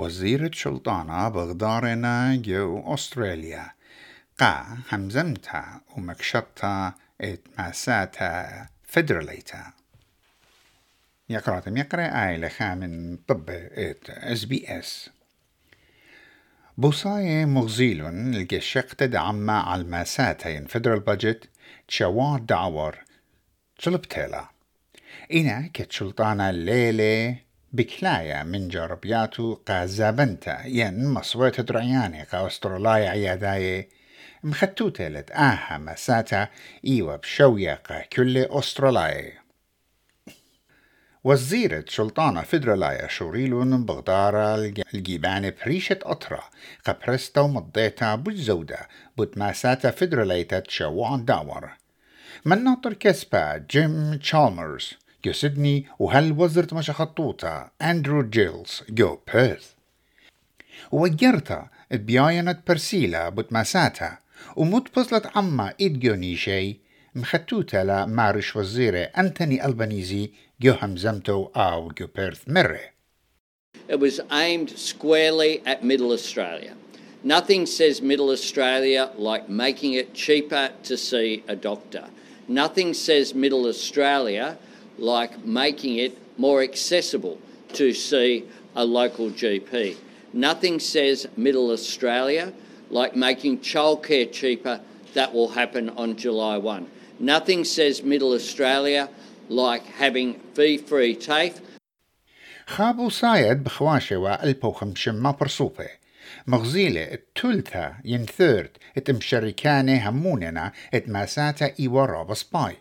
وزيرة شلطانة بغدارنا جو أستراليا. قا همزمتا ومكشطتا إت ماساتا فدراليتا. يقرأ يقرأ آي لخا من طب إت إس بي إس. بوصاية مغزيل الجشق تدعم على الماساتين فدرال بادجت تشوار دعور تلبتيلا إنا كتشلطانا الليلة بكلايا من جربياتو قازابنتا ين مصويت درعياني قا استرلاي عياداي مختوتلت آها مساتا إيوة بشوية قا كل أسترلاي وزيرة سلطانة فدرالايا شوريلون بغدارة الجيبان بريشة أطرة قبرستا ومضيتا بجزودة بتماساتا فدراليتا تشوع داور. من ناطر كسبا جيم تشالمرز جو سيدني وهل وزرت مش خطوطة أندرو جيلز جو بيرث. وجرتا بياينت برسيلا بتماساتا ومتبصلت عما إدجوني شي مختوتا لا مارش وزيرة أنتوني ألبانيزي جو همزمتو أو جو بيرث مرة. It was aimed squarely at Middle Australia. Nothing says Middle Australia like making it cheaper to see a doctor. Nothing says Middle Australia like making it more accessible to see a local GP. Nothing says Middle Australia like making childcare cheaper. That will happen on July 1. Nothing says Middle Australia like having fee free TAFE. خابو صايد بخواشة وألبو خمشمة برصوفة مغزيلة التلثة ينثرت اتمشركانة هموننا اتماساتا إيورا بسباي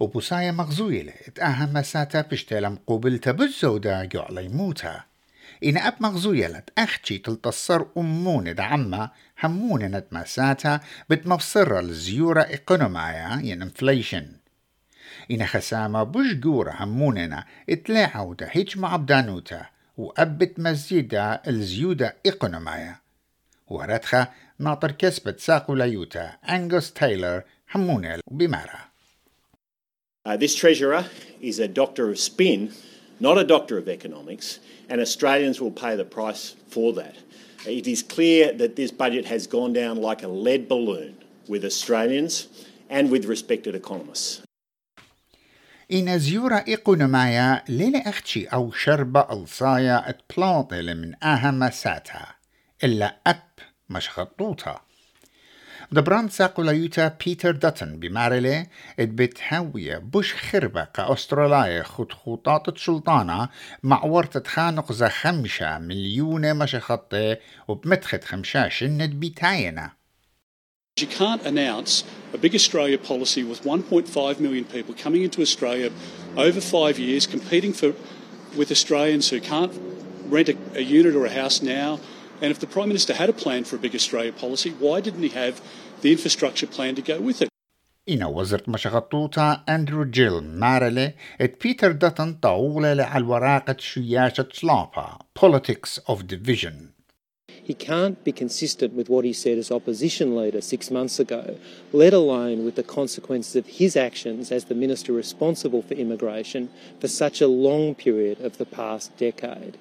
وبوسايا مغزويلة اتاها مساتا بشتلم قوبلتا بالزودة جعلي موتا. إن أب مغزويلة أختي تلتصر أمون دعما همون نتماساتا بتمفصر الزيورة إقونومايا ين انفليشن إن خسامة بوش جورة هموننا اتلاعوا دا هيج مع بدانوتا وأبت مزيدة الزيودة إقونومايا ورتخا ناطر كسبت ساقو ليوتا أنجوس تايلر همونيل بمارا. Uh, this treasurer is a doctor of spin, not a doctor of economics, and Australians will pay the price for that. It is clear that this budget has gone down like a lead balloon with Australians and with respected economists. إن زيورة إقونومايا ليلة أختشي أو شربة ألصايا اتبلاطل من أهم ساتها إلا أب مش خطوطها دبران ساقو ليوتا بيتر داتن بمارلي اد بتهوية بوش خربة كأستراليا خط خطاطة سلطانة مع ورطة خانق زا خمشة مليون مشخطة وبمتخت خمشاش الند بيتاينا You can't announce a big Australia policy with 1.5 million people coming into Australia over five years, competing for with Australians who can't rent a, a unit or a house now. And if the Prime Minister had a plan for a big Australia policy, why didn't he have the infrastructure plan to go with it? إنا وزرت مشغطوطة أندرو جيل مارلي ات بيتر داتن طاولة على الوراقة شياشة سلابا Politics of Division he can't be consistent with what he said as opposition leader six months ago, let alone with the consequences of his actions as the minister responsible for immigration for such a long period of the past decade.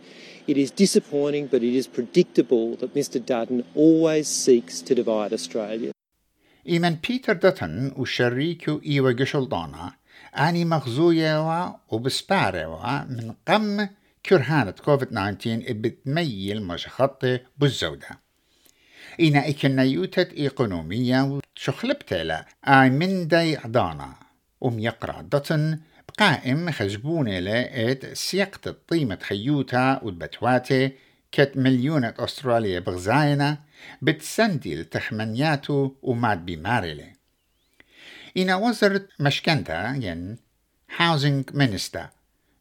It is disappointing, but it is predictable that Mr Dutton always seeks to divide Australia. Iman Peter Dutton u xerrikju iwa għixoldona, għani maħżujewa u bisparewa كرهانة كوفيد 19 بتميل مش خطة بالزودة. إنا إكنا يوتت إيقونومية وشخلبتلا آي من داي عدانا أم يقرأ دتن بقائم خزبونة لقيت سيقت الطيمة خيوتا والبتواتي كت مليونة أستراليا بغزاينة بتسندي التخمنياتو وماد بمارلي إنا وزرت مشكنتا ين Housing Minister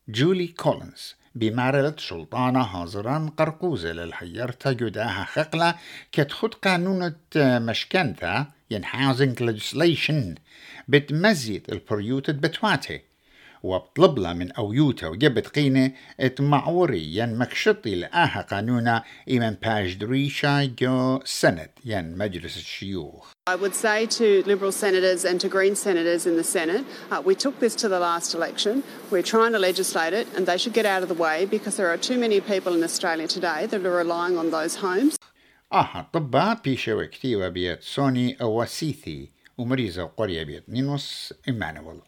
جولي كولينز بمارلة سلطانة هازران قرقوزة للحيرتا جداها خقلة كتخد قانون مشكنتا ين housing legislation بتمزيد البريوت بتواتي وبطلب لها من أويوتا وجبت قينة ات معوري ين مكشطي لآها قانونا إيمان باج دريشا جو سنت ين مجلس الشيوخ. I would say to Liberal senators and to Green senators in the Senate, uh, we took this to the last election. We're trying to legislate it, and they should get out of the way because there are too many people in Australia today that are relying on those homes. آها طبا بيشا وكتيوة بيت سوني أواسيثي ومريزة قرية بيت نينوس إيمانويل